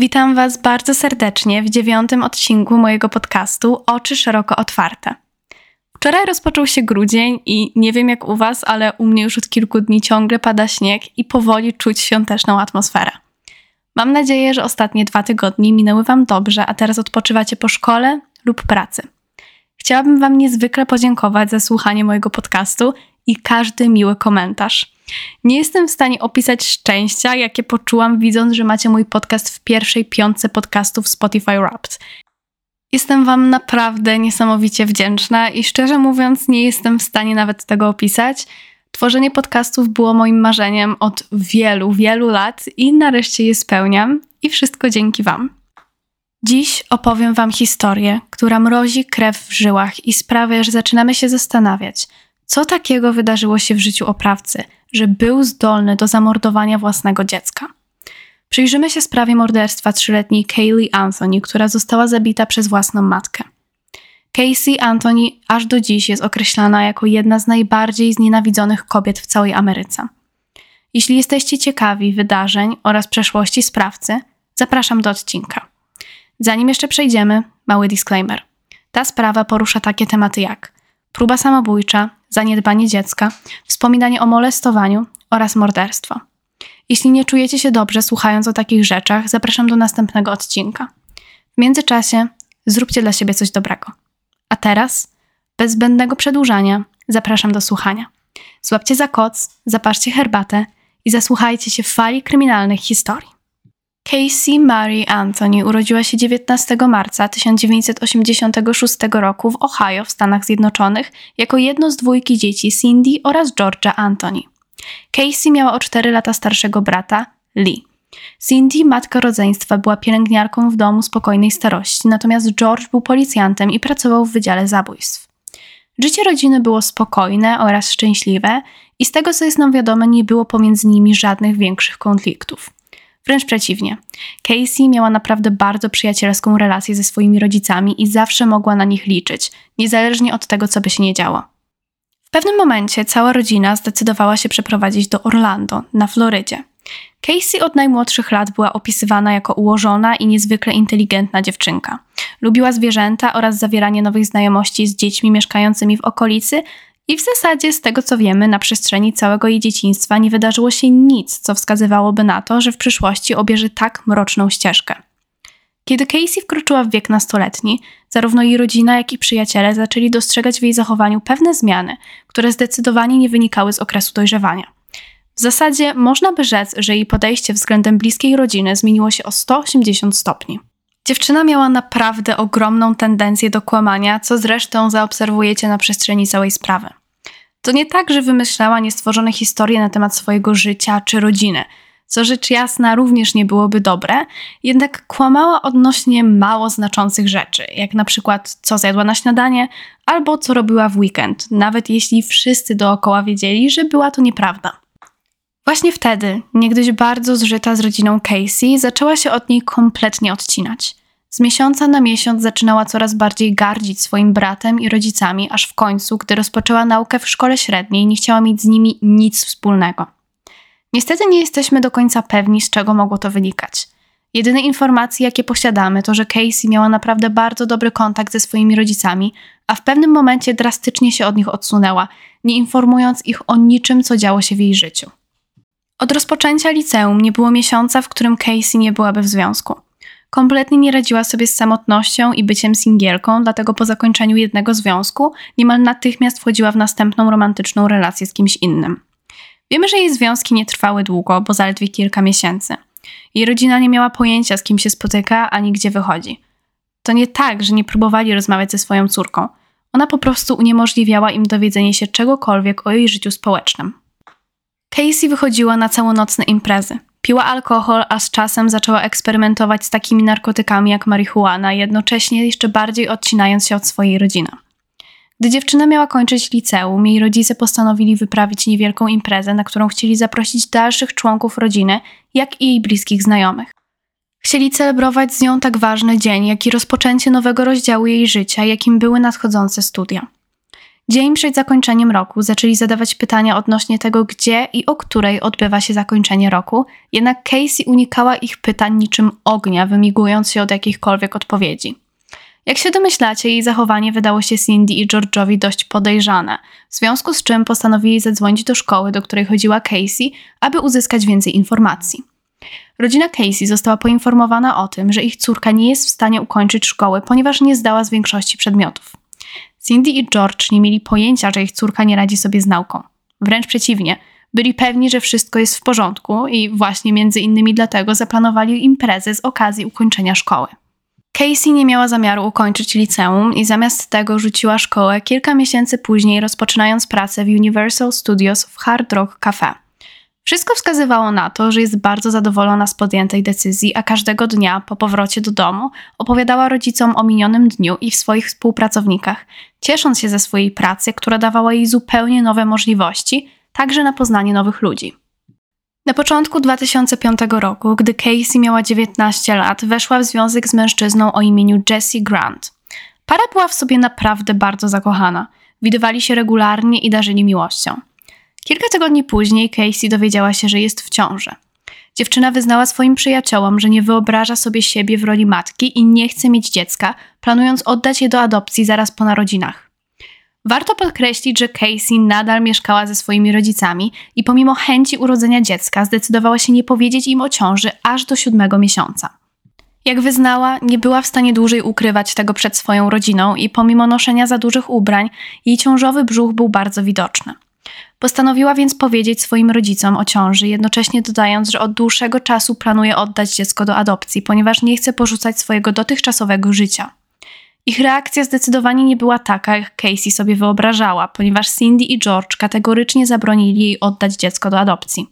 Witam Was bardzo serdecznie w dziewiątym odcinku mojego podcastu Oczy szeroko otwarte. Wczoraj rozpoczął się grudzień i nie wiem jak u Was, ale u mnie już od kilku dni ciągle pada śnieg i powoli czuć świąteczną atmosferę. Mam nadzieję, że ostatnie dwa tygodnie minęły Wam dobrze, a teraz odpoczywacie po szkole lub pracy. Chciałabym Wam niezwykle podziękować za słuchanie mojego podcastu i każdy miły komentarz. Nie jestem w stanie opisać szczęścia, jakie poczułam, widząc, że macie mój podcast w pierwszej piątce podcastów Spotify Wrapped. Jestem Wam naprawdę niesamowicie wdzięczna i szczerze mówiąc, nie jestem w stanie nawet tego opisać. Tworzenie podcastów było moim marzeniem od wielu, wielu lat i nareszcie je spełniam, i wszystko dzięki Wam. Dziś opowiem Wam historię, która mrozi krew w żyłach i sprawia, że zaczynamy się zastanawiać, co takiego wydarzyło się w życiu oprawcy, że był zdolny do zamordowania własnego dziecka. Przyjrzymy się sprawie morderstwa trzyletniej Kaylee Anthony, która została zabita przez własną matkę. Casey Anthony aż do dziś jest określana jako jedna z najbardziej znienawidzonych kobiet w całej Ameryce. Jeśli jesteście ciekawi wydarzeń oraz przeszłości sprawcy, zapraszam do odcinka. Zanim jeszcze przejdziemy, mały disclaimer. Ta sprawa porusza takie tematy jak próba samobójcza, zaniedbanie dziecka, wspominanie o molestowaniu oraz morderstwo. Jeśli nie czujecie się dobrze słuchając o takich rzeczach, zapraszam do następnego odcinka. W międzyczasie zróbcie dla siebie coś dobrego. A teraz, bez zbędnego przedłużania, zapraszam do słuchania. Złapcie za koc, zapaszcie herbatę i zasłuchajcie się fali kryminalnych historii. Casey Mary Anthony urodziła się 19 marca 1986 roku w Ohio w Stanach Zjednoczonych jako jedno z dwójki dzieci Cindy oraz Georgia Anthony. Casey miała o 4 lata starszego brata, Lee. Cindy, matka rodzeństwa, była pielęgniarką w domu spokojnej starości, natomiast George był policjantem i pracował w Wydziale Zabójstw. Życie rodziny było spokojne oraz szczęśliwe i z tego co jest nam wiadome nie było pomiędzy nimi żadnych większych konfliktów. Wręcz przeciwnie. Casey miała naprawdę bardzo przyjacielską relację ze swoimi rodzicami i zawsze mogła na nich liczyć, niezależnie od tego, co by się nie działo. W pewnym momencie cała rodzina zdecydowała się przeprowadzić do Orlando, na Florydzie. Casey od najmłodszych lat była opisywana jako ułożona i niezwykle inteligentna dziewczynka. Lubiła zwierzęta oraz zawieranie nowych znajomości z dziećmi mieszkającymi w okolicy, i w zasadzie, z tego co wiemy, na przestrzeni całego jej dzieciństwa nie wydarzyło się nic, co wskazywałoby na to, że w przyszłości obierze tak mroczną ścieżkę. Kiedy Casey wkroczyła w wiek nastoletni, zarówno jej rodzina, jak i przyjaciele zaczęli dostrzegać w jej zachowaniu pewne zmiany, które zdecydowanie nie wynikały z okresu dojrzewania. W zasadzie można by rzec, że jej podejście względem bliskiej rodziny zmieniło się o 180 stopni. Dziewczyna miała naprawdę ogromną tendencję do kłamania, co zresztą zaobserwujecie na przestrzeni całej sprawy. To nie tak, że wymyślała niestworzone historie na temat swojego życia czy rodziny, co rzecz jasna również nie byłoby dobre, jednak kłamała odnośnie mało znaczących rzeczy, jak na przykład co zjadła na śniadanie albo co robiła w weekend, nawet jeśli wszyscy dookoła wiedzieli, że była to nieprawda. Właśnie wtedy, niegdyś bardzo zżyta z rodziną Casey, zaczęła się od niej kompletnie odcinać. Z miesiąca na miesiąc zaczynała coraz bardziej gardzić swoim bratem i rodzicami, aż w końcu, gdy rozpoczęła naukę w szkole średniej, nie chciała mieć z nimi nic wspólnego. Niestety nie jesteśmy do końca pewni, z czego mogło to wynikać. Jedyne informacje, jakie posiadamy, to że Casey miała naprawdę bardzo dobry kontakt ze swoimi rodzicami, a w pewnym momencie drastycznie się od nich odsunęła, nie informując ich o niczym, co działo się w jej życiu. Od rozpoczęcia liceum nie było miesiąca, w którym Casey nie byłaby w związku. Kompletnie nie radziła sobie z samotnością i byciem singielką, dlatego po zakończeniu jednego związku niemal natychmiast wchodziła w następną romantyczną relację z kimś innym. Wiemy, że jej związki nie trwały długo, bo zaledwie kilka miesięcy. Jej rodzina nie miała pojęcia, z kim się spotyka ani gdzie wychodzi. To nie tak, że nie próbowali rozmawiać ze swoją córką. Ona po prostu uniemożliwiała im dowiedzenie się czegokolwiek o jej życiu społecznym. Casey wychodziła na całonocne imprezy. Piła alkohol, a z czasem zaczęła eksperymentować z takimi narkotykami jak marihuana, jednocześnie jeszcze bardziej odcinając się od swojej rodziny. Gdy dziewczyna miała kończyć liceum, jej rodzice postanowili wyprawić niewielką imprezę, na którą chcieli zaprosić dalszych członków rodziny, jak i jej bliskich znajomych. Chcieli celebrować z nią tak ważny dzień, jak i rozpoczęcie nowego rozdziału jej życia, jakim były nadchodzące studia. Dzień przed zakończeniem roku zaczęli zadawać pytania odnośnie tego, gdzie i o której odbywa się zakończenie roku, jednak Casey unikała ich pytań niczym ognia, wymigując się od jakichkolwiek odpowiedzi. Jak się domyślacie, jej zachowanie wydało się Cindy i George'owi dość podejrzane, w związku z czym postanowili zadzwonić do szkoły, do której chodziła Casey, aby uzyskać więcej informacji. Rodzina Casey została poinformowana o tym, że ich córka nie jest w stanie ukończyć szkoły, ponieważ nie zdała z większości przedmiotów. Cindy i George nie mieli pojęcia, że ich córka nie radzi sobie z nauką. Wręcz przeciwnie, byli pewni, że wszystko jest w porządku i właśnie między innymi dlatego zaplanowali imprezę z okazji ukończenia szkoły. Casey nie miała zamiaru ukończyć liceum i zamiast tego rzuciła szkołę kilka miesięcy później, rozpoczynając pracę w Universal Studios w Hard Rock Cafe. Wszystko wskazywało na to, że jest bardzo zadowolona z podjętej decyzji, a każdego dnia po powrocie do domu opowiadała rodzicom o minionym dniu i w swoich współpracownikach, ciesząc się ze swojej pracy, która dawała jej zupełnie nowe możliwości, także na poznanie nowych ludzi. Na początku 2005 roku, gdy Casey miała 19 lat, weszła w związek z mężczyzną o imieniu Jesse Grant. Para była w sobie naprawdę bardzo zakochana. Widywali się regularnie i darzyli miłością. Kilka tygodni później Casey dowiedziała się, że jest w ciąży. Dziewczyna wyznała swoim przyjaciołom, że nie wyobraża sobie siebie w roli matki i nie chce mieć dziecka, planując oddać je do adopcji zaraz po narodzinach. Warto podkreślić, że Casey nadal mieszkała ze swoimi rodzicami i pomimo chęci urodzenia dziecka zdecydowała się nie powiedzieć im o ciąży aż do siódmego miesiąca. Jak wyznała, nie była w stanie dłużej ukrywać tego przed swoją rodziną i pomimo noszenia za dużych ubrań, jej ciążowy brzuch był bardzo widoczny. Postanowiła więc powiedzieć swoim rodzicom o ciąży, jednocześnie dodając, że od dłuższego czasu planuje oddać dziecko do adopcji, ponieważ nie chce porzucać swojego dotychczasowego życia. Ich reakcja zdecydowanie nie była taka, jak Casey sobie wyobrażała, ponieważ Cindy i George kategorycznie zabronili jej oddać dziecko do adopcji.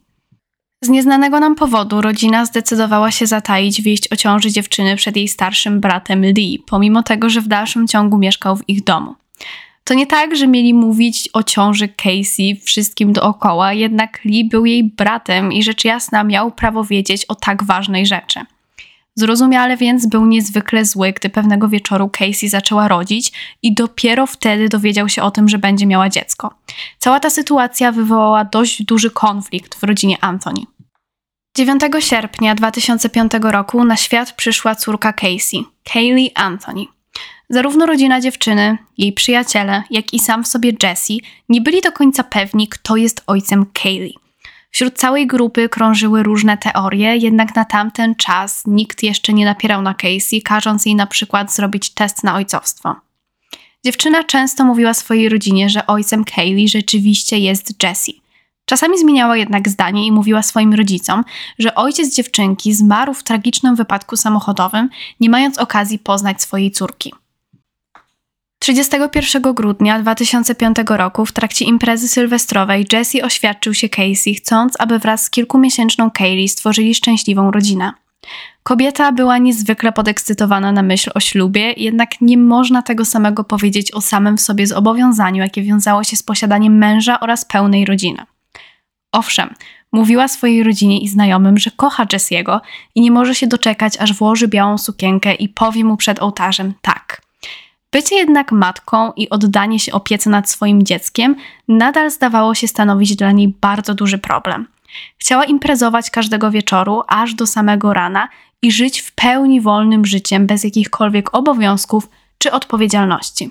Z nieznanego nam powodu rodzina zdecydowała się zataić wieść o ciąży dziewczyny przed jej starszym bratem Lee, pomimo tego, że w dalszym ciągu mieszkał w ich domu. To nie tak, że mieli mówić o ciąży Casey wszystkim dookoła, jednak Lee był jej bratem i rzecz jasna miał prawo wiedzieć o tak ważnej rzeczy. Zrozumiale więc był niezwykle zły, gdy pewnego wieczoru Casey zaczęła rodzić i dopiero wtedy dowiedział się o tym, że będzie miała dziecko. Cała ta sytuacja wywołała dość duży konflikt w rodzinie Anthony. 9 sierpnia 2005 roku na świat przyszła córka Casey, Kaylee Anthony. Zarówno rodzina dziewczyny, jej przyjaciele, jak i sam w sobie Jesse nie byli do końca pewni, kto jest ojcem Kaylee. Wśród całej grupy krążyły różne teorie, jednak na tamten czas nikt jeszcze nie napierał na Casey, każąc jej na przykład zrobić test na ojcowstwo. Dziewczyna często mówiła swojej rodzinie, że ojcem Kaylee rzeczywiście jest Jesse. Czasami zmieniała jednak zdanie i mówiła swoim rodzicom, że ojciec dziewczynki zmarł w tragicznym wypadku samochodowym, nie mając okazji poznać swojej córki. 31 grudnia 2005 roku w trakcie imprezy sylwestrowej Jesse oświadczył się Casey, chcąc, aby wraz z kilkumiesięczną Kaylee stworzyli szczęśliwą rodzinę. Kobieta była niezwykle podekscytowana na myśl o ślubie, jednak nie można tego samego powiedzieć o samym w sobie zobowiązaniu, jakie wiązało się z posiadaniem męża oraz pełnej rodziny. Owszem, mówiła swojej rodzinie i znajomym, że kocha Jesse'ego i nie może się doczekać, aż włoży białą sukienkę i powie mu przed ołtarzem tak – Bycie jednak matką i oddanie się opiece nad swoim dzieckiem nadal zdawało się stanowić dla niej bardzo duży problem. Chciała imprezować każdego wieczoru, aż do samego rana i żyć w pełni wolnym życiem, bez jakichkolwiek obowiązków czy odpowiedzialności.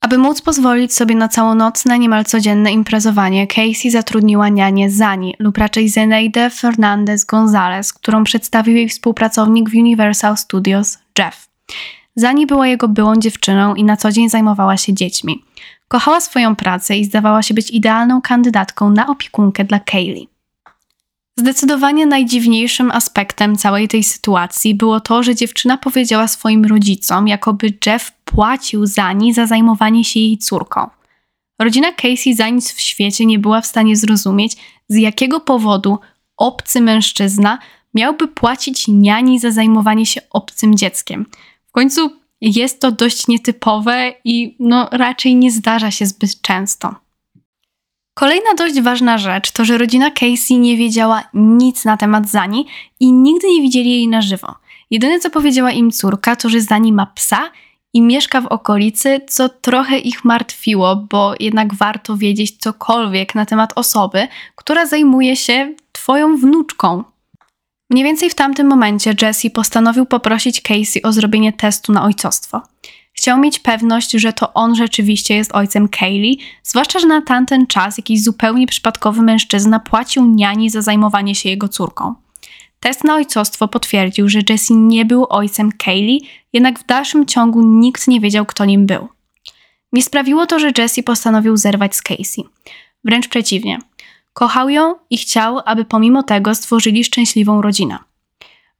Aby móc pozwolić sobie na całonocne, niemal codzienne imprezowanie, Casey zatrudniła nianię Zani, lub raczej Zeneide Fernandez Gonzalez, którą przedstawił jej współpracownik w Universal Studios, Jeff. Zani była jego byłą dziewczyną i na co dzień zajmowała się dziećmi. Kochała swoją pracę i zdawała się być idealną kandydatką na opiekunkę dla Kaylee. Zdecydowanie najdziwniejszym aspektem całej tej sytuacji było to, że dziewczyna powiedziała swoim rodzicom, jakoby Jeff płacił Zani za zajmowanie się jej córką. Rodzina Casey za nic w świecie nie była w stanie zrozumieć, z jakiego powodu obcy mężczyzna miałby płacić niani za zajmowanie się obcym dzieckiem. Końcu jest to dość nietypowe i no, raczej nie zdarza się zbyt często. Kolejna dość ważna rzecz to, że rodzina Casey nie wiedziała nic na temat Zani i nigdy nie widzieli jej na żywo. Jedyne co powiedziała im córka to, że Zani ma psa i mieszka w okolicy, co trochę ich martwiło, bo jednak warto wiedzieć cokolwiek na temat osoby, która zajmuje się Twoją wnuczką. Mniej więcej w tamtym momencie Jesse postanowił poprosić Casey o zrobienie testu na ojcostwo. Chciał mieć pewność, że to on rzeczywiście jest ojcem Kaylee, zwłaszcza, że na tamten czas jakiś zupełnie przypadkowy mężczyzna płacił niani za zajmowanie się jego córką. Test na ojcostwo potwierdził, że Jesse nie był ojcem Kaylee, jednak w dalszym ciągu nikt nie wiedział, kto nim był. Nie sprawiło to, że Jesse postanowił zerwać z Casey. Wręcz przeciwnie. Kochał ją i chciał, aby pomimo tego stworzyli szczęśliwą rodzinę.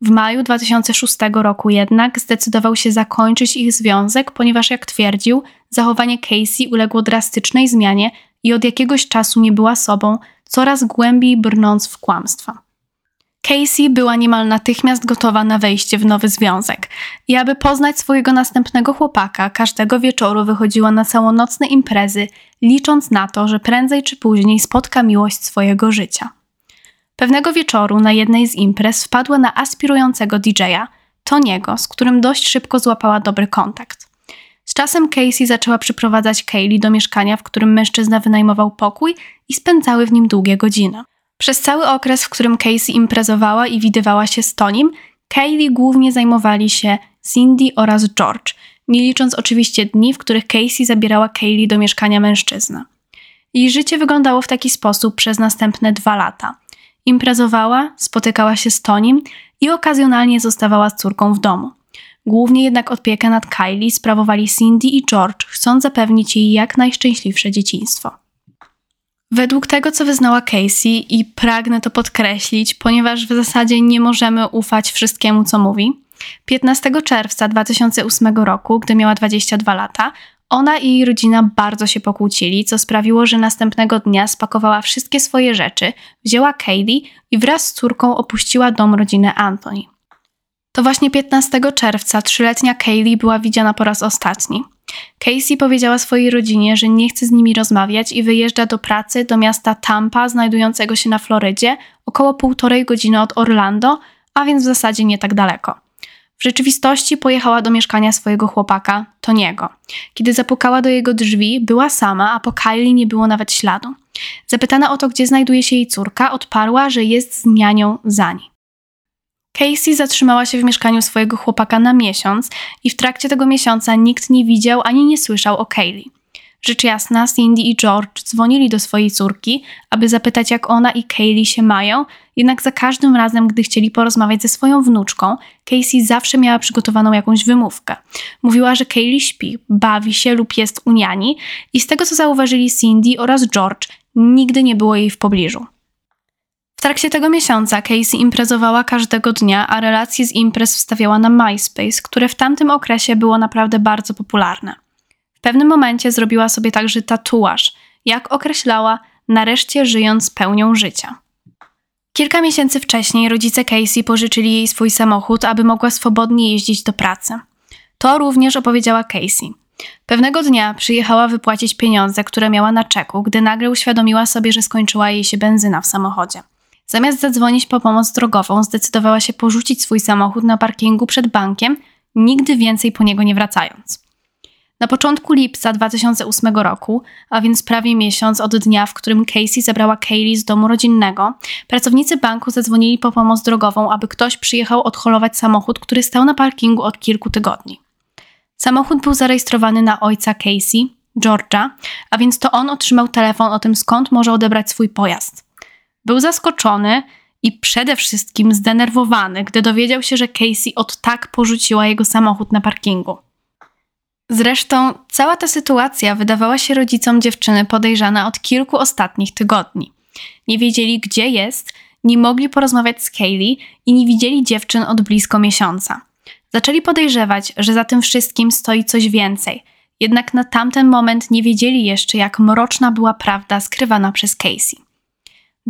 W maju 2006 roku jednak zdecydował się zakończyć ich związek, ponieważ, jak twierdził, zachowanie Casey uległo drastycznej zmianie i od jakiegoś czasu nie była sobą, coraz głębiej brnąc w kłamstwa. Casey była niemal natychmiast gotowa na wejście w nowy związek i aby poznać swojego następnego chłopaka, każdego wieczoru wychodziła na całonocne imprezy, licząc na to, że prędzej czy później spotka miłość swojego życia. Pewnego wieczoru na jednej z imprez wpadła na aspirującego DJ-a, Toniego, z którym dość szybko złapała dobry kontakt. Z czasem Casey zaczęła przyprowadzać Kaylee do mieszkania, w którym mężczyzna wynajmował pokój i spędzały w nim długie godziny. Przez cały okres, w którym Casey imprezowała i widywała się z Tonim, Kaylee głównie zajmowali się Cindy oraz George, nie licząc oczywiście dni, w których Casey zabierała Kaylee do mieszkania mężczyzny. Jej życie wyglądało w taki sposób przez następne dwa lata. Imprezowała, spotykała się z Tonim i okazjonalnie zostawała z córką w domu. Głównie jednak opiekę nad Kylie sprawowali Cindy i George, chcąc zapewnić jej jak najszczęśliwsze dzieciństwo. Według tego, co wyznała Casey, i pragnę to podkreślić, ponieważ w zasadzie nie możemy ufać wszystkiemu, co mówi, 15 czerwca 2008 roku, gdy miała 22 lata, ona i jej rodzina bardzo się pokłócili, co sprawiło, że następnego dnia spakowała wszystkie swoje rzeczy, wzięła Kaylee i wraz z córką opuściła dom rodziny Anthony. To właśnie 15 czerwca trzyletnia Kaylee była widziana po raz ostatni. Casey powiedziała swojej rodzinie, że nie chce z nimi rozmawiać i wyjeżdża do pracy do miasta Tampa, znajdującego się na Florydzie, około półtorej godziny od Orlando, a więc w zasadzie nie tak daleko. W rzeczywistości pojechała do mieszkania swojego chłopaka, Toniego. Kiedy zapukała do jego drzwi, była sama, a po Kylie nie było nawet śladu. Zapytana o to, gdzie znajduje się jej córka, odparła, że jest z nianią Zani. Casey zatrzymała się w mieszkaniu swojego chłopaka na miesiąc i w trakcie tego miesiąca nikt nie widział ani nie słyszał o Kaylee. Rzecz jasna, Cindy i George dzwonili do swojej córki, aby zapytać, jak ona i Kaylee się mają, jednak za każdym razem, gdy chcieli porozmawiać ze swoją wnuczką, Casey zawsze miała przygotowaną jakąś wymówkę. Mówiła, że Kaylee śpi, bawi się lub jest u niani i z tego, co zauważyli Cindy oraz George, nigdy nie było jej w pobliżu. W trakcie tego miesiąca Casey imprezowała każdego dnia, a relacje z imprez wstawiała na MySpace, które w tamtym okresie było naprawdę bardzo popularne pewnym momencie zrobiła sobie także tatuaż, jak określała, nareszcie żyjąc pełnią życia. Kilka miesięcy wcześniej rodzice Casey pożyczyli jej swój samochód, aby mogła swobodnie jeździć do pracy. To również opowiedziała Casey. Pewnego dnia przyjechała wypłacić pieniądze, które miała na czeku, gdy nagle uświadomiła sobie, że skończyła jej się benzyna w samochodzie. Zamiast zadzwonić po pomoc drogową, zdecydowała się porzucić swój samochód na parkingu przed bankiem, nigdy więcej po niego nie wracając. Na początku lipca 2008 roku, a więc prawie miesiąc od dnia, w którym Casey zabrała Kaylee z domu rodzinnego, pracownicy banku zadzwonili po pomoc drogową, aby ktoś przyjechał odholować samochód, który stał na parkingu od kilku tygodni. Samochód był zarejestrowany na ojca Casey, Georgia, a więc to on otrzymał telefon o tym, skąd może odebrać swój pojazd. Był zaskoczony i przede wszystkim zdenerwowany, gdy dowiedział się, że Casey od tak porzuciła jego samochód na parkingu. Zresztą cała ta sytuacja wydawała się rodzicom dziewczyny podejrzana od kilku ostatnich tygodni. Nie wiedzieli, gdzie jest, nie mogli porozmawiać z Kaylee i nie widzieli dziewczyn od blisko miesiąca. Zaczęli podejrzewać, że za tym wszystkim stoi coś więcej, jednak na tamten moment nie wiedzieli jeszcze, jak mroczna była prawda skrywana przez Casey.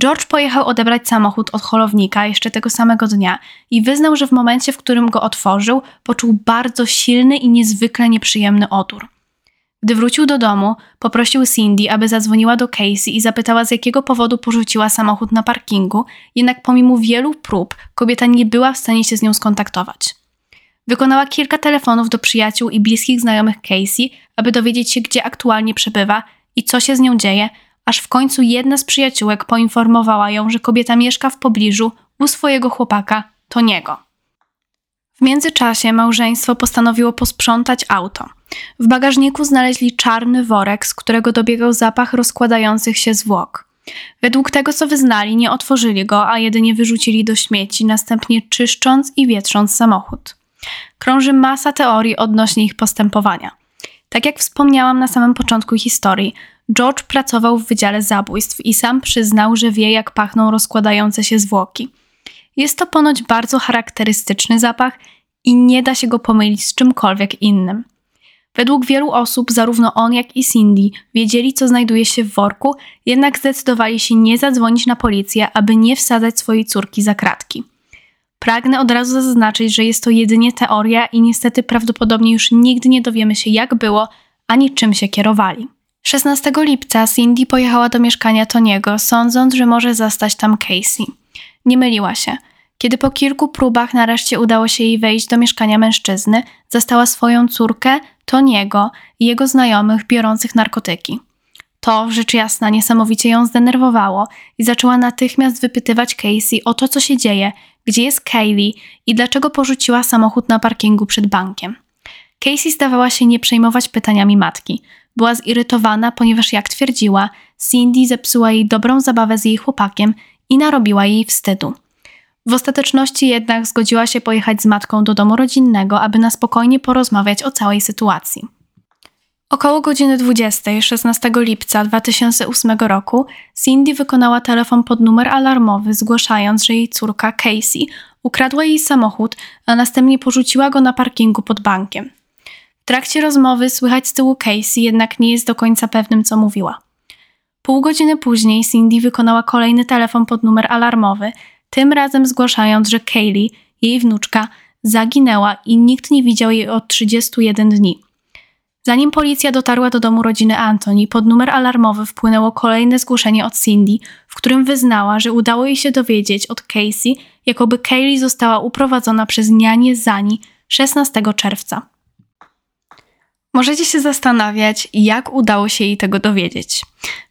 George pojechał odebrać samochód od holownika jeszcze tego samego dnia i wyznał, że w momencie, w którym go otworzył, poczuł bardzo silny i niezwykle nieprzyjemny odór. Gdy wrócił do domu, poprosił Cindy, aby zadzwoniła do Casey i zapytała, z jakiego powodu porzuciła samochód na parkingu, jednak pomimo wielu prób kobieta nie była w stanie się z nią skontaktować. Wykonała kilka telefonów do przyjaciół i bliskich znajomych Casey, aby dowiedzieć się, gdzie aktualnie przebywa i co się z nią dzieje, aż w końcu jedna z przyjaciółek poinformowała ją, że kobieta mieszka w pobliżu u swojego chłopaka, Toniego. W międzyczasie małżeństwo postanowiło posprzątać auto. W bagażniku znaleźli czarny worek, z którego dobiegał zapach rozkładających się zwłok. Według tego, co wyznali, nie otworzyli go, a jedynie wyrzucili do śmieci, następnie czyszcząc i wietrząc samochód. Krąży masa teorii odnośnie ich postępowania. Tak jak wspomniałam na samym początku historii, George pracował w Wydziale Zabójstw i sam przyznał, że wie, jak pachną rozkładające się zwłoki. Jest to ponoć bardzo charakterystyczny zapach i nie da się go pomylić z czymkolwiek innym. Według wielu osób, zarówno on, jak i Cindy wiedzieli, co znajduje się w worku, jednak zdecydowali się nie zadzwonić na policję, aby nie wsadzać swojej córki za kratki. Pragnę od razu zaznaczyć, że jest to jedynie teoria i niestety prawdopodobnie już nigdy nie dowiemy się, jak było, ani czym się kierowali. 16 lipca Cindy pojechała do mieszkania Toniego, sądząc, że może zastać tam Casey. Nie myliła się. Kiedy po kilku próbach nareszcie udało się jej wejść do mieszkania mężczyzny, zastała swoją córkę, Toniego i jego znajomych biorących narkotyki. To, rzecz jasna, niesamowicie ją zdenerwowało i zaczęła natychmiast wypytywać Casey o to, co się dzieje, gdzie jest Kaylee i dlaczego porzuciła samochód na parkingu przed bankiem. Casey zdawała się nie przejmować pytaniami matki. Była zirytowana, ponieważ, jak twierdziła, Cindy zepsuła jej dobrą zabawę z jej chłopakiem i narobiła jej wstydu. W ostateczności jednak zgodziła się pojechać z matką do domu rodzinnego, aby na spokojnie porozmawiać o całej sytuacji. Około godziny 20, 16 lipca 2008 roku Cindy wykonała telefon pod numer alarmowy, zgłaszając, że jej córka Casey ukradła jej samochód, a następnie porzuciła go na parkingu pod bankiem. W trakcie rozmowy słychać z tyłu Casey jednak nie jest do końca pewnym, co mówiła. Pół godziny później Cindy wykonała kolejny telefon pod numer alarmowy, tym razem zgłaszając, że Kaylee, jej wnuczka, zaginęła i nikt nie widział jej od 31 dni. Zanim policja dotarła do domu rodziny Antoni, pod numer alarmowy wpłynęło kolejne zgłoszenie od Cindy, w którym wyznała, że udało jej się dowiedzieć od Casey, jakoby Kaylee została uprowadzona przez nianię Zani 16 czerwca. Możecie się zastanawiać, jak udało się jej tego dowiedzieć.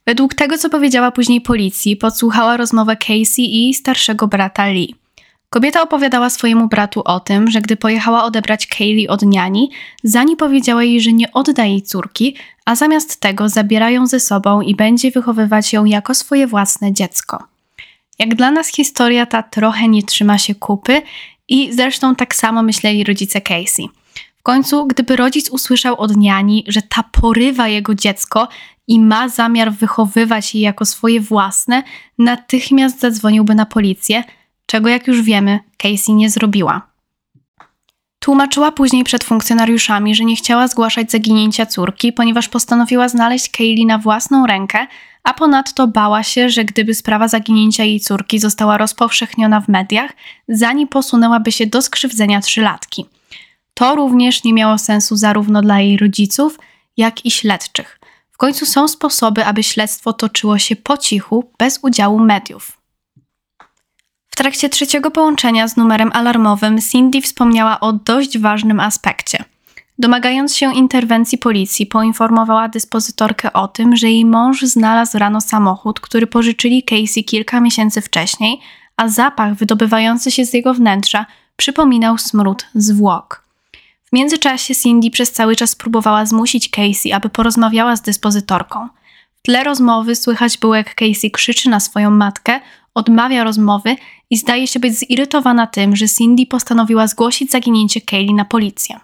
Według tego, co powiedziała później policji, podsłuchała rozmowę Casey i starszego brata Lee. Kobieta opowiadała swojemu bratu o tym, że gdy pojechała odebrać Kaylee od niani, Zani powiedziała jej, że nie odda jej córki, a zamiast tego zabiera ją ze sobą i będzie wychowywać ją jako swoje własne dziecko. Jak dla nas historia ta trochę nie trzyma się kupy i zresztą tak samo myśleli rodzice Casey. W końcu, gdyby rodzic usłyszał od niani, że ta porywa jego dziecko i ma zamiar wychowywać je jako swoje własne, natychmiast zadzwoniłby na policję, czego jak już wiemy, Casey nie zrobiła. Tłumaczyła później przed funkcjonariuszami, że nie chciała zgłaszać zaginięcia córki, ponieważ postanowiła znaleźć Kaylee na własną rękę, a ponadto bała się, że gdyby sprawa zaginięcia jej córki została rozpowszechniona w mediach, zanim posunęłaby się do skrzywdzenia trzylatki. To również nie miało sensu zarówno dla jej rodziców, jak i śledczych. W końcu są sposoby, aby śledztwo toczyło się po cichu, bez udziału mediów. W trakcie trzeciego połączenia z numerem alarmowym Cindy wspomniała o dość ważnym aspekcie. Domagając się interwencji policji, poinformowała dyspozytorkę o tym, że jej mąż znalazł rano samochód, który pożyczyli Casey kilka miesięcy wcześniej, a zapach wydobywający się z jego wnętrza przypominał smród zwłok. W międzyczasie Cindy przez cały czas próbowała zmusić Casey, aby porozmawiała z dyspozytorką. W tle rozmowy słychać było, jak Casey krzyczy na swoją matkę, odmawia rozmowy i zdaje się być zirytowana tym, że Cindy postanowiła zgłosić zaginięcie Kaylee na policję.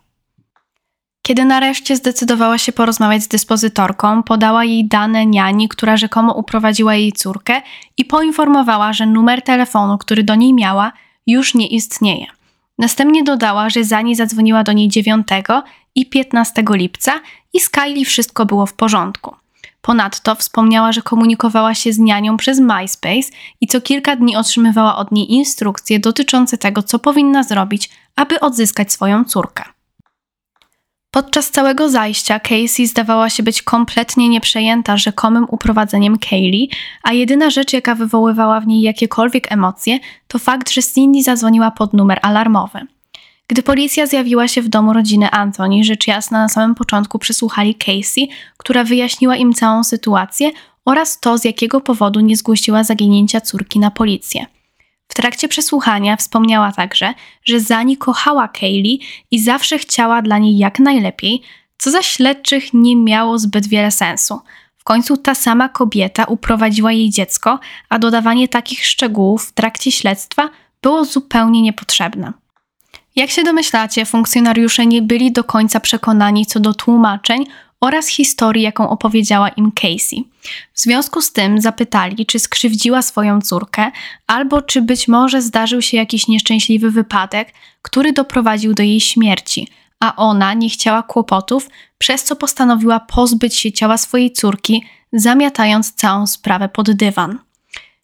Kiedy nareszcie zdecydowała się porozmawiać z dyspozytorką, podała jej dane niani, która rzekomo uprowadziła jej córkę i poinformowała, że numer telefonu, który do niej miała, już nie istnieje. Następnie dodała, że Zani zadzwoniła do niej 9 i 15 lipca i z Kylie wszystko było w porządku. Ponadto wspomniała, że komunikowała się z nianią przez MySpace i co kilka dni otrzymywała od niej instrukcje dotyczące tego, co powinna zrobić, aby odzyskać swoją córkę. Podczas całego zajścia Casey zdawała się być kompletnie nieprzejęta rzekomym uprowadzeniem Kaylee, a jedyna rzecz, jaka wywoływała w niej jakiekolwiek emocje, to fakt, że Cindy zadzwoniła pod numer alarmowy. Gdy policja zjawiła się w domu rodziny Anthony, rzecz jasna na samym początku przesłuchali Casey, która wyjaśniła im całą sytuację oraz to, z jakiego powodu nie zgłosiła zaginięcia córki na policję. Trakcie przesłuchania wspomniała także, że Zani kochała Kaylee i zawsze chciała dla niej jak najlepiej, co za śledczych nie miało zbyt wiele sensu. W końcu ta sama kobieta uprowadziła jej dziecko, a dodawanie takich szczegółów w trakcie śledztwa było zupełnie niepotrzebne. Jak się domyślacie, funkcjonariusze nie byli do końca przekonani co do tłumaczeń oraz historii, jaką opowiedziała im Casey. W związku z tym zapytali, czy skrzywdziła swoją córkę, albo czy być może zdarzył się jakiś nieszczęśliwy wypadek, który doprowadził do jej śmierci, a ona nie chciała kłopotów, przez co postanowiła pozbyć się ciała swojej córki, zamiatając całą sprawę pod dywan.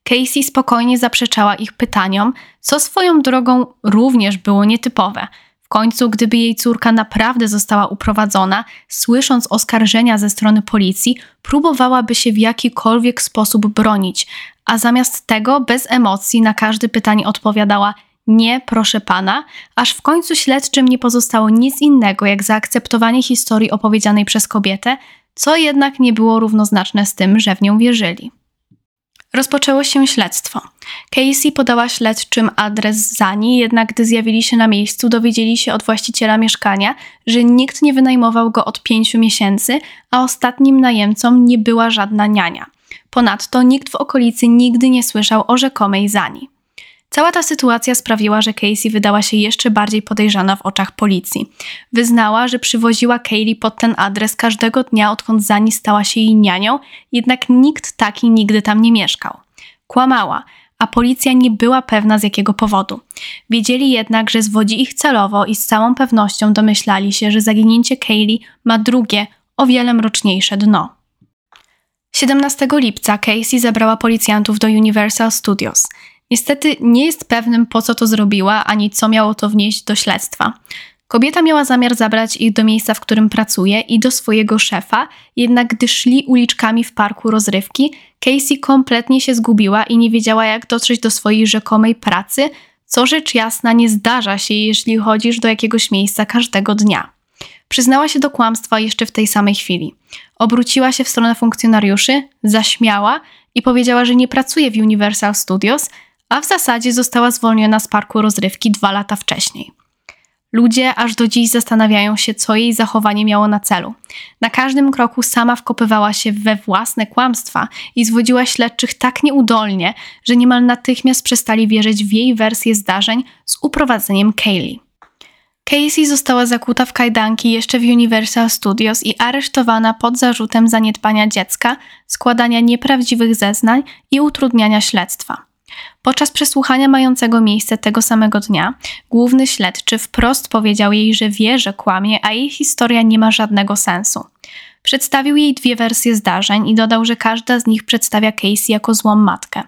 Casey spokojnie zaprzeczała ich pytaniom, co swoją drogą również było nietypowe. W końcu, gdyby jej córka naprawdę została uprowadzona, słysząc oskarżenia ze strony policji, próbowałaby się w jakikolwiek sposób bronić, a zamiast tego bez emocji na każde pytanie odpowiadała nie, proszę pana, aż w końcu śledczym nie pozostało nic innego jak zaakceptowanie historii opowiedzianej przez kobietę, co jednak nie było równoznaczne z tym, że w nią wierzyli. Rozpoczęło się śledztwo. Casey podała śledczym adres Zani, jednak gdy zjawili się na miejscu, dowiedzieli się od właściciela mieszkania, że nikt nie wynajmował go od pięciu miesięcy, a ostatnim najemcą nie była żadna niania. Ponadto nikt w okolicy nigdy nie słyszał o rzekomej Zani. Cała ta sytuacja sprawiła, że Casey wydała się jeszcze bardziej podejrzana w oczach policji. Wyznała, że przywoziła Kaylee pod ten adres każdego dnia, odkąd Zani stała się jej nianią, jednak nikt taki nigdy tam nie mieszkał. Kłamała, a policja nie była pewna z jakiego powodu. Wiedzieli jednak, że zwodzi ich celowo i z całą pewnością domyślali się, że zaginięcie Kaylee ma drugie, o wiele mroczniejsze dno. 17 lipca Casey zabrała policjantów do Universal Studios. Niestety nie jest pewnym, po co to zrobiła, ani co miało to wnieść do śledztwa. Kobieta miała zamiar zabrać ich do miejsca, w którym pracuje i do swojego szefa, jednak gdy szli uliczkami w parku rozrywki, Casey kompletnie się zgubiła i nie wiedziała, jak dotrzeć do swojej rzekomej pracy, co rzecz jasna nie zdarza się, jeśli chodzisz do jakiegoś miejsca każdego dnia. Przyznała się do kłamstwa jeszcze w tej samej chwili. Obróciła się w stronę funkcjonariuszy, zaśmiała i powiedziała, że nie pracuje w Universal Studios, a w zasadzie została zwolniona z parku rozrywki dwa lata wcześniej. Ludzie aż do dziś zastanawiają się, co jej zachowanie miało na celu. Na każdym kroku sama wkopywała się we własne kłamstwa i zwodziła śledczych tak nieudolnie, że niemal natychmiast przestali wierzyć w jej wersję zdarzeń z uprowadzeniem Kaylee. Casey została zakuta w kajdanki jeszcze w Universal Studios i aresztowana pod zarzutem zaniedbania dziecka, składania nieprawdziwych zeznań i utrudniania śledztwa. Podczas przesłuchania mającego miejsce tego samego dnia, główny śledczy wprost powiedział jej, że wie, że kłamie, a jej historia nie ma żadnego sensu. Przedstawił jej dwie wersje zdarzeń i dodał, że każda z nich przedstawia Casey jako złą matkę.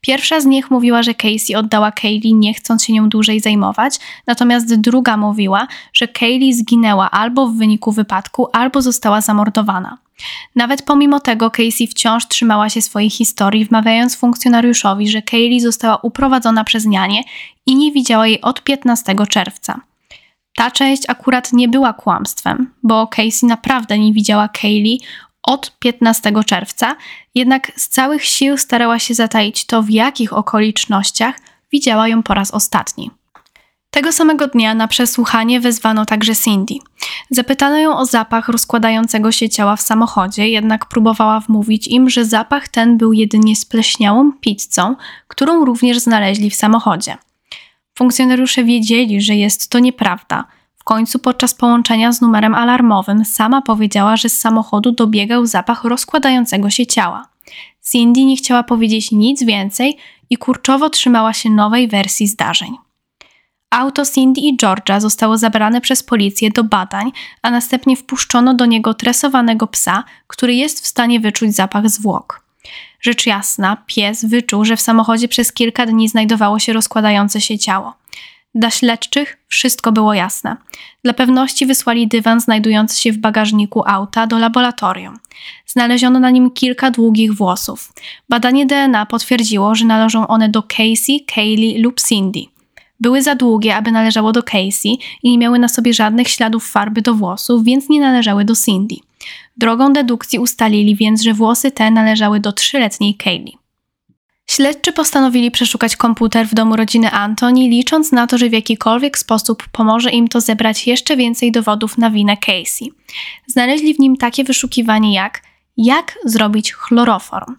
Pierwsza z nich mówiła, że Casey oddała Kaylee nie chcąc się nią dłużej zajmować, natomiast druga mówiła, że Kaylee zginęła albo w wyniku wypadku, albo została zamordowana. Nawet pomimo tego Casey wciąż trzymała się swojej historii, wmawiając funkcjonariuszowi, że Kaylee została uprowadzona przez nianie i nie widziała jej od 15 czerwca. Ta część akurat nie była kłamstwem, bo Casey naprawdę nie widziała Kaylee od 15 czerwca, jednak z całych sił starała się zataić to, w jakich okolicznościach widziała ją po raz ostatni. Tego samego dnia na przesłuchanie wezwano także Cindy. Zapytano ją o zapach rozkładającego się ciała w samochodzie, jednak próbowała wmówić im, że zapach ten był jedynie spleśniałą pizzą, którą również znaleźli w samochodzie. Funkcjonariusze wiedzieli, że jest to nieprawda. W końcu podczas połączenia z numerem alarmowym sama powiedziała, że z samochodu dobiegał zapach rozkładającego się ciała. Cindy nie chciała powiedzieć nic więcej i kurczowo trzymała się nowej wersji zdarzeń. Auto Cindy i Georgia zostało zabrane przez policję do badań, a następnie wpuszczono do niego tresowanego psa, który jest w stanie wyczuć zapach zwłok. Rzecz jasna, pies wyczuł, że w samochodzie przez kilka dni znajdowało się rozkładające się ciało. Dla śledczych wszystko było jasne. Dla pewności wysłali dywan znajdujący się w bagażniku auta do laboratorium. Znaleziono na nim kilka długich włosów. Badanie DNA potwierdziło, że należą one do Casey, Kaylee lub Cindy. były za długie, aby należało do Casey i nie miały na sobie żadnych śladów farby do włosów, więc nie należały do Cindy. Drogą dedukcji ustalili więc, że włosy te należały do trzyletniej Kaylee. Śledczy postanowili przeszukać komputer w domu rodziny Antoni, licząc na to, że w jakikolwiek sposób pomoże im to zebrać jeszcze więcej dowodów na winę Casey. Znaleźli w nim takie wyszukiwanie jak jak zrobić chloroform.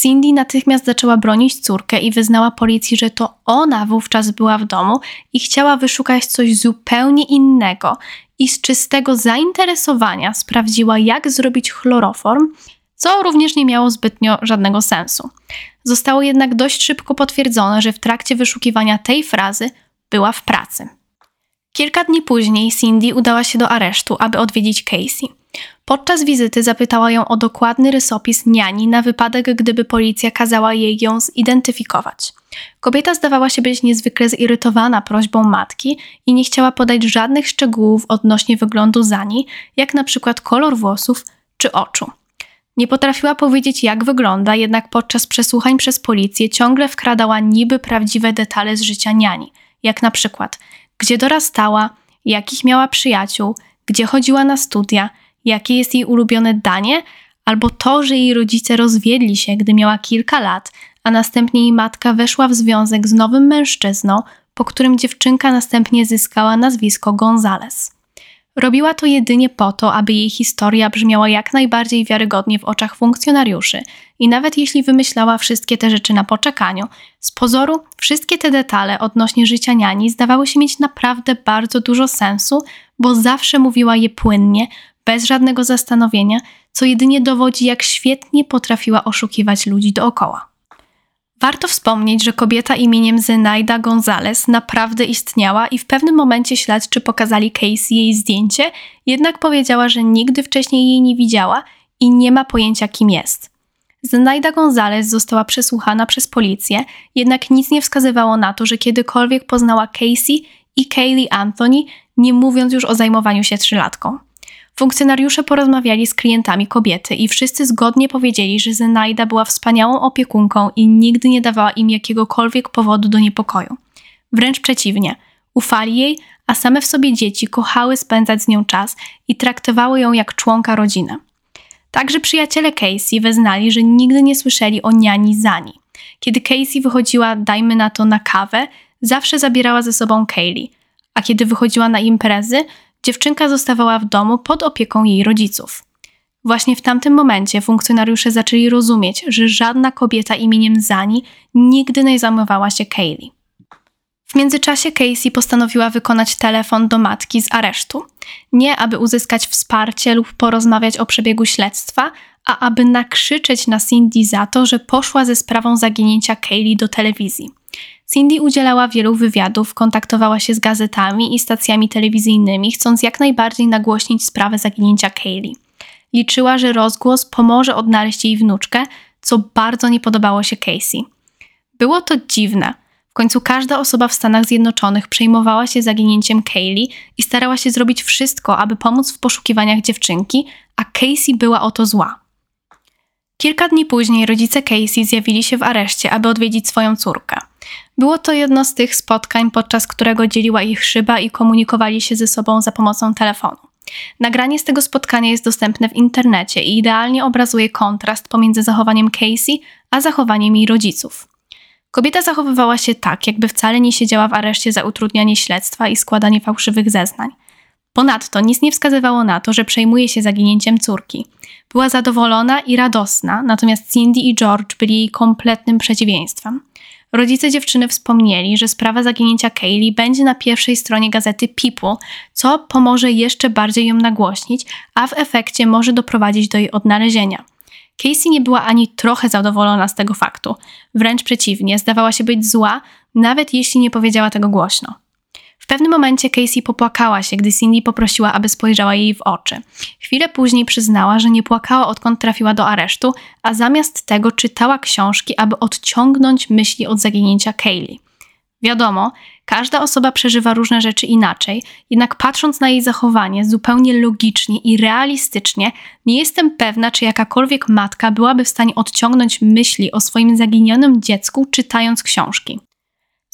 Cindy natychmiast zaczęła bronić córkę i wyznała policji, że to ona wówczas była w domu i chciała wyszukać coś zupełnie innego i z czystego zainteresowania sprawdziła, jak zrobić chloroform, co również nie miało zbytnio żadnego sensu. Zostało jednak dość szybko potwierdzone, że w trakcie wyszukiwania tej frazy była w pracy. Kilka dni później Cindy udała się do aresztu, aby odwiedzić Casey. Podczas wizyty zapytała ją o dokładny rysopis niani na wypadek, gdyby policja kazała jej ją zidentyfikować. Kobieta zdawała się być niezwykle zirytowana prośbą matki i nie chciała podać żadnych szczegółów odnośnie wyglądu Zani, jak na przykład kolor włosów czy oczu. Nie potrafiła powiedzieć, jak wygląda, jednak podczas przesłuchań przez policję ciągle wkradała niby prawdziwe detale z życia niani, jak na przykład gdzie dorastała, jakich miała przyjaciół, gdzie chodziła na studia, jakie jest jej ulubione danie, albo to, że jej rodzice rozwiedli się, gdy miała kilka lat, a następnie jej matka weszła w związek z nowym mężczyzną, po którym dziewczynka następnie zyskała nazwisko Gonzales. Robiła to jedynie po to, aby jej historia brzmiała jak najbardziej wiarygodnie w oczach funkcjonariuszy i nawet jeśli wymyślała wszystkie te rzeczy na poczekaniu, z pozoru wszystkie te detale odnośnie życia niani zdawały się mieć naprawdę bardzo dużo sensu, bo zawsze mówiła je płynnie, bez żadnego zastanowienia, co jedynie dowodzi, jak świetnie potrafiła oszukiwać ludzi dookoła. Warto wspomnieć, że kobieta imieniem Zenaida Gonzalez naprawdę istniała i w pewnym momencie śledczy pokazali Casey jej zdjęcie, jednak powiedziała, że nigdy wcześniej jej nie widziała i nie ma pojęcia kim jest. Zenaida Gonzalez została przesłuchana przez policję, jednak nic nie wskazywało na to, że kiedykolwiek poznała Casey i Kaylee Anthony, nie mówiąc już o zajmowaniu się trzylatką. Funkcjonariusze porozmawiali z klientami kobiety i wszyscy zgodnie powiedzieli, że Zenaida była wspaniałą opiekunką i nigdy nie dawała im jakiegokolwiek powodu do niepokoju. Wręcz przeciwnie, ufali jej, a same w sobie dzieci kochały spędzać z nią czas i traktowały ją jak członka rodziny. Także przyjaciele Casey wyznali, że nigdy nie słyszeli o niani Zani. Kiedy Casey wychodziła, dajmy na to, na kawę, zawsze zabierała ze sobą Kaylee, a kiedy wychodziła na imprezy, dziewczynka zostawała w domu pod opieką jej rodziców. Właśnie w tamtym momencie funkcjonariusze zaczęli rozumieć, że żadna kobieta imieniem Zani nigdy nie zajmowała się Kaylee. W międzyczasie Casey postanowiła wykonać telefon do matki z aresztu. Nie aby uzyskać wsparcie lub porozmawiać o przebiegu śledztwa, a aby nakrzyczeć na Cindy za to, że poszła ze sprawą zaginięcia Kaylee do telewizji. Cindy udzielała wielu wywiadów, kontaktowała się z gazetami i stacjami telewizyjnymi, chcąc jak najbardziej nagłośnić sprawę zaginięcia Kaylee. Liczyła, że rozgłos pomoże odnaleźć jej wnuczkę, co bardzo nie podobało się Casey. Było to dziwne. W końcu każda osoba w Stanach Zjednoczonych przejmowała się zaginięciem Kaylee i starała się zrobić wszystko, aby pomóc w poszukiwaniach dziewczynki, a Casey była o to zła. Kilka dni później rodzice Casey zjawili się w areszcie, aby odwiedzić swoją córkę. Było to jedno z tych spotkań, podczas którego dzieliła ich szyba i komunikowali się ze sobą za pomocą telefonu. Nagranie z tego spotkania jest dostępne w internecie i idealnie obrazuje kontrast pomiędzy zachowaniem Casey a zachowaniem jej rodziców. Kobieta zachowywała się tak, jakby wcale nie siedziała w areszcie za utrudnianie śledztwa i składanie fałszywych zeznań. Ponadto nic nie wskazywało na to, że przejmuje się zaginięciem córki. Była zadowolona i radosna, natomiast Cindy i George byli jej kompletnym przeciwieństwem. Rodzice dziewczyny wspomnieli, że sprawa zaginięcia Kaylee będzie na pierwszej stronie gazety People, co pomoże jeszcze bardziej ją nagłośnić, a w efekcie może doprowadzić do jej odnalezienia. Casey nie była ani trochę zadowolona z tego faktu. Wręcz przeciwnie, zdawała się być zła, nawet jeśli nie powiedziała tego głośno. W pewnym momencie Casey popłakała się, gdy Cindy poprosiła, aby spojrzała jej w oczy. Chwilę później przyznała, że nie płakała odkąd trafiła do aresztu, a zamiast tego czytała książki, aby odciągnąć myśli od zaginięcia Kaylee. Wiadomo, każda osoba przeżywa różne rzeczy inaczej, jednak patrząc na jej zachowanie zupełnie logicznie i realistycznie, nie jestem pewna, czy jakakolwiek matka byłaby w stanie odciągnąć myśli o swoim zaginionym dziecku czytając książki.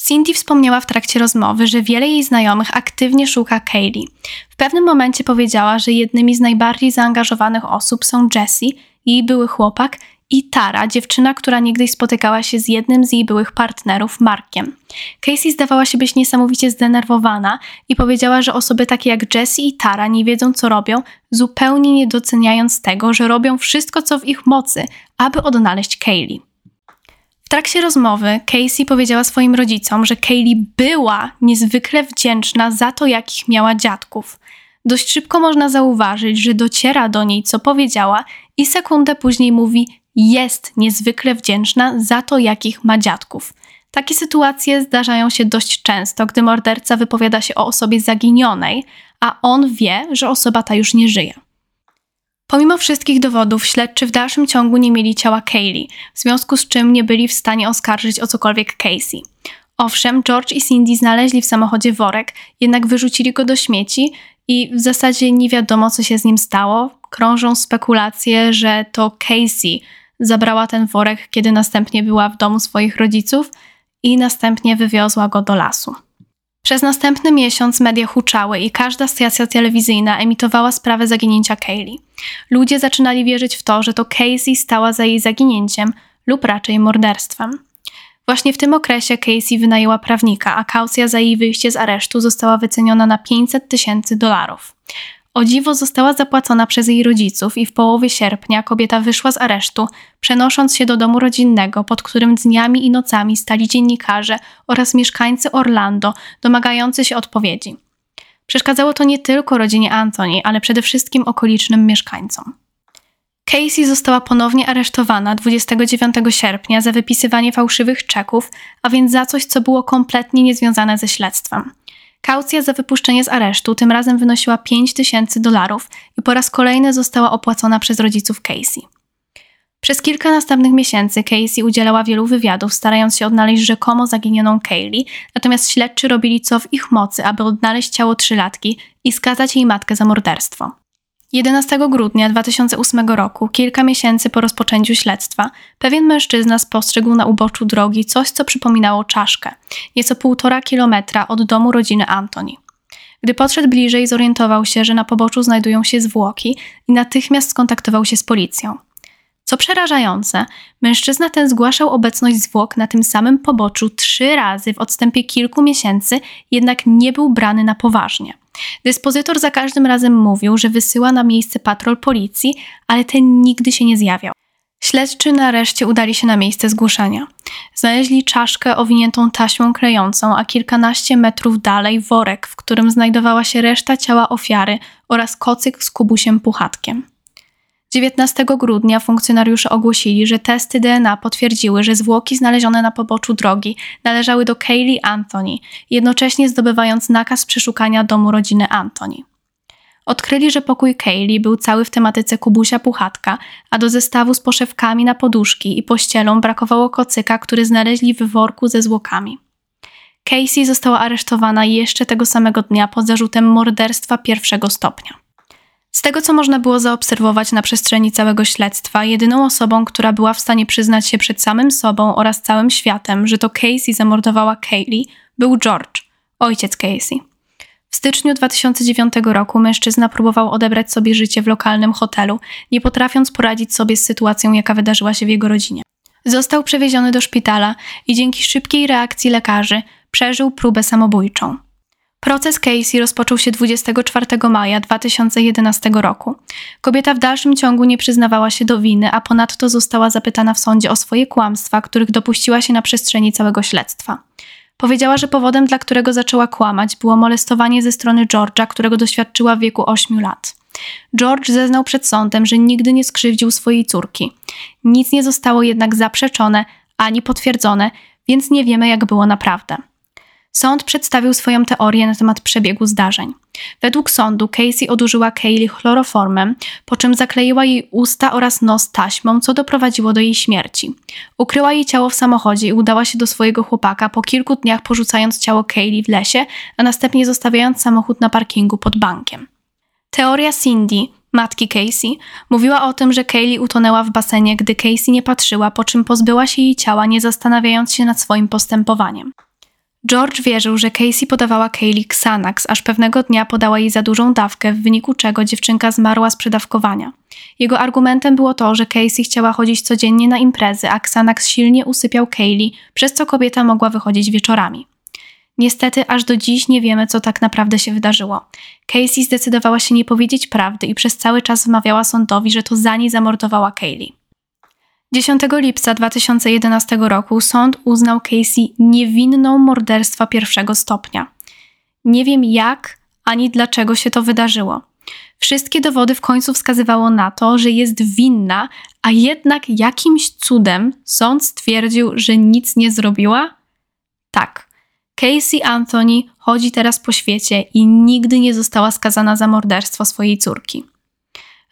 Cindy wspomniała w trakcie rozmowy, że wiele jej znajomych aktywnie szuka Kaylee. W pewnym momencie powiedziała, że jednymi z najbardziej zaangażowanych osób są Jesse, jej były chłopak, i Tara, dziewczyna, która niegdyś spotykała się z jednym z jej byłych partnerów, Markiem. Casey zdawała się być niesamowicie zdenerwowana i powiedziała, że osoby takie jak Jessie i Tara nie wiedzą, co robią, zupełnie nie doceniając tego, że robią wszystko, co w ich mocy, aby odnaleźć Kaylee. Trakcie rozmowy Casey powiedziała swoim rodzicom, że Kaylee była niezwykle wdzięczna za to, jakich miała dziadków. Dość szybko można zauważyć, że dociera do niej, co powiedziała, i sekundę później mówi: Jest niezwykle wdzięczna za to, jakich ma dziadków. Takie sytuacje zdarzają się dość często, gdy morderca wypowiada się o osobie zaginionej, a on wie, że osoba ta już nie żyje. Pomimo wszystkich dowodów, śledczy w dalszym ciągu nie mieli ciała Kaylee, w związku z czym nie byli w stanie oskarżyć o cokolwiek Casey. Owszem, George i Cindy znaleźli w samochodzie worek, jednak wyrzucili go do śmieci i w zasadzie nie wiadomo, co się z nim stało. Krążą spekulacje, że to Casey zabrała ten worek, kiedy następnie była w domu swoich rodziców i następnie wywiozła go do lasu. Przez następny miesiąc media huczały i każda stacja telewizyjna emitowała sprawę zaginięcia Kaylee. Ludzie zaczynali wierzyć w to, że to Casey stała za jej zaginięciem lub raczej morderstwem. Właśnie w tym okresie Casey wynajęła prawnika, a kaucja za jej wyjście z aresztu została wyceniona na 500 tysięcy dolarów. O dziwo została zapłacona przez jej rodziców i w połowie sierpnia kobieta wyszła z aresztu, przenosząc się do domu rodzinnego, pod którym dniami i nocami stali dziennikarze oraz mieszkańcy Orlando, domagający się odpowiedzi. Przeszkadzało to nie tylko rodzinie Anthony, ale przede wszystkim okolicznym mieszkańcom. Casey została ponownie aresztowana 29 sierpnia za wypisywanie fałszywych czeków, a więc za coś, co było kompletnie niezwiązane ze śledztwem. Kaucja za wypuszczenie z aresztu tym razem wynosiła 5 tysięcy dolarów i po raz kolejny została opłacona przez rodziców Casey. Przez kilka następnych miesięcy Casey udzielała wielu wywiadów, starając się odnaleźć rzekomo zaginioną Kaylee, natomiast śledczy robili co w ich mocy, aby odnaleźć ciało trzylatki i skazać jej matkę za morderstwo. 11 grudnia 2008 roku, kilka miesięcy po rozpoczęciu śledztwa, pewien mężczyzna spostrzegł na uboczu drogi coś, co przypominało czaszkę, nieco półtora kilometra od domu rodziny Antoni. Gdy podszedł bliżej, zorientował się, że na poboczu znajdują się zwłoki i natychmiast skontaktował się z policją. Co przerażające, mężczyzna ten zgłaszał obecność zwłok na tym samym poboczu trzy razy w odstępie kilku miesięcy, jednak nie był brany na poważnie. Dyspozytor za każdym razem mówił, że wysyła na miejsce patrol policji, ale ten nigdy się nie zjawiał. Śledczy nareszcie udali się na miejsce zgłoszenia. Znaleźli czaszkę owiniętą taśmą klejącą, a kilkanaście metrów dalej worek, w którym znajdowała się reszta ciała ofiary oraz kocyk z kubusiem puchatkiem. 19 grudnia funkcjonariusze ogłosili, że testy DNA potwierdziły, że zwłoki znalezione na poboczu drogi należały do Kaylee Anthony, jednocześnie zdobywając nakaz przeszukania domu rodziny Anthony. Odkryli, że pokój Kaylee był cały w tematyce kubusia puchatka, a do zestawu z poszewkami na poduszki i pościelą brakowało kocyka, który znaleźli w worku ze zwłokami. Casey została aresztowana jeszcze tego samego dnia pod zarzutem morderstwa pierwszego stopnia. Z tego, co można było zaobserwować na przestrzeni całego śledztwa, jedyną osobą, która była w stanie przyznać się przed samym sobą oraz całym światem, że to Casey zamordowała Kaylee, był George, ojciec Casey. W styczniu 2009 roku mężczyzna próbował odebrać sobie życie w lokalnym hotelu, nie potrafiąc poradzić sobie z sytuacją, jaka wydarzyła się w jego rodzinie. Został przewieziony do szpitala i dzięki szybkiej reakcji lekarzy przeżył próbę samobójczą. Proces Casey rozpoczął się 24 maja 2011 roku. Kobieta w dalszym ciągu nie przyznawała się do winy, a ponadto została zapytana w sądzie o swoje kłamstwa, których dopuściła się na przestrzeni całego śledztwa. Powiedziała, że powodem, dla którego zaczęła kłamać, było molestowanie ze strony George'a, którego doświadczyła w wieku 8 lat. George zeznał przed sądem, że nigdy nie skrzywdził swojej córki. Nic nie zostało jednak zaprzeczone ani potwierdzone, więc nie wiemy, jak było naprawdę. Sąd przedstawił swoją teorię na temat przebiegu zdarzeń. Według sądu Casey odurzyła Kaylee chloroformem, po czym zakleiła jej usta oraz nos taśmą, co doprowadziło do jej śmierci. Ukryła jej ciało w samochodzie i udała się do swojego chłopaka, po kilku dniach porzucając ciało Kaylee w lesie, a następnie zostawiając samochód na parkingu pod bankiem. Teoria Cindy, matki Casey, mówiła o tym, że Kaylee utonęła w basenie, gdy Casey nie patrzyła, po czym pozbyła się jej ciała, nie zastanawiając się nad swoim postępowaniem. George wierzył, że Casey podawała Kaylee Xanax, aż pewnego dnia podała jej za dużą dawkę, w wyniku czego dziewczynka zmarła z przedawkowania. Jego argumentem było to, że Casey chciała chodzić codziennie na imprezy, a Xanax silnie usypiał Kaylee, przez co kobieta mogła wychodzić wieczorami. Niestety, aż do dziś nie wiemy, co tak naprawdę się wydarzyło. Casey zdecydowała się nie powiedzieć prawdy i przez cały czas wmawiała sądowi, że to za niej zamordowała Kaylee. 10 lipca 2011 roku sąd uznał Casey niewinną morderstwa pierwszego stopnia. Nie wiem jak ani dlaczego się to wydarzyło. Wszystkie dowody w końcu wskazywało na to, że jest winna, a jednak jakimś cudem sąd stwierdził, że nic nie zrobiła? Tak. Casey Anthony chodzi teraz po świecie i nigdy nie została skazana za morderstwo swojej córki.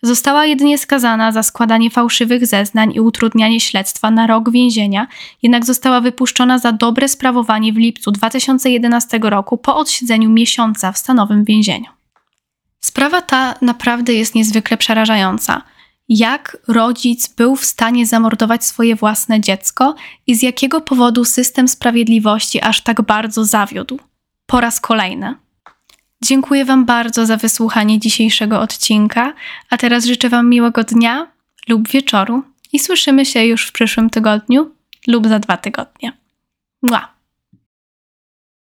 Została jedynie skazana za składanie fałszywych zeznań i utrudnianie śledztwa na rok więzienia, jednak została wypuszczona za dobre sprawowanie w lipcu 2011 roku po odsiedzeniu miesiąca w stanowym więzieniu. Sprawa ta naprawdę jest niezwykle przerażająca. Jak rodzic był w stanie zamordować swoje własne dziecko i z jakiego powodu system sprawiedliwości aż tak bardzo zawiódł? Po raz kolejny. Dziękuję Wam bardzo za wysłuchanie dzisiejszego odcinka, a teraz życzę Wam miłego dnia lub wieczoru i słyszymy się już w przyszłym tygodniu lub za dwa tygodnie. Mua!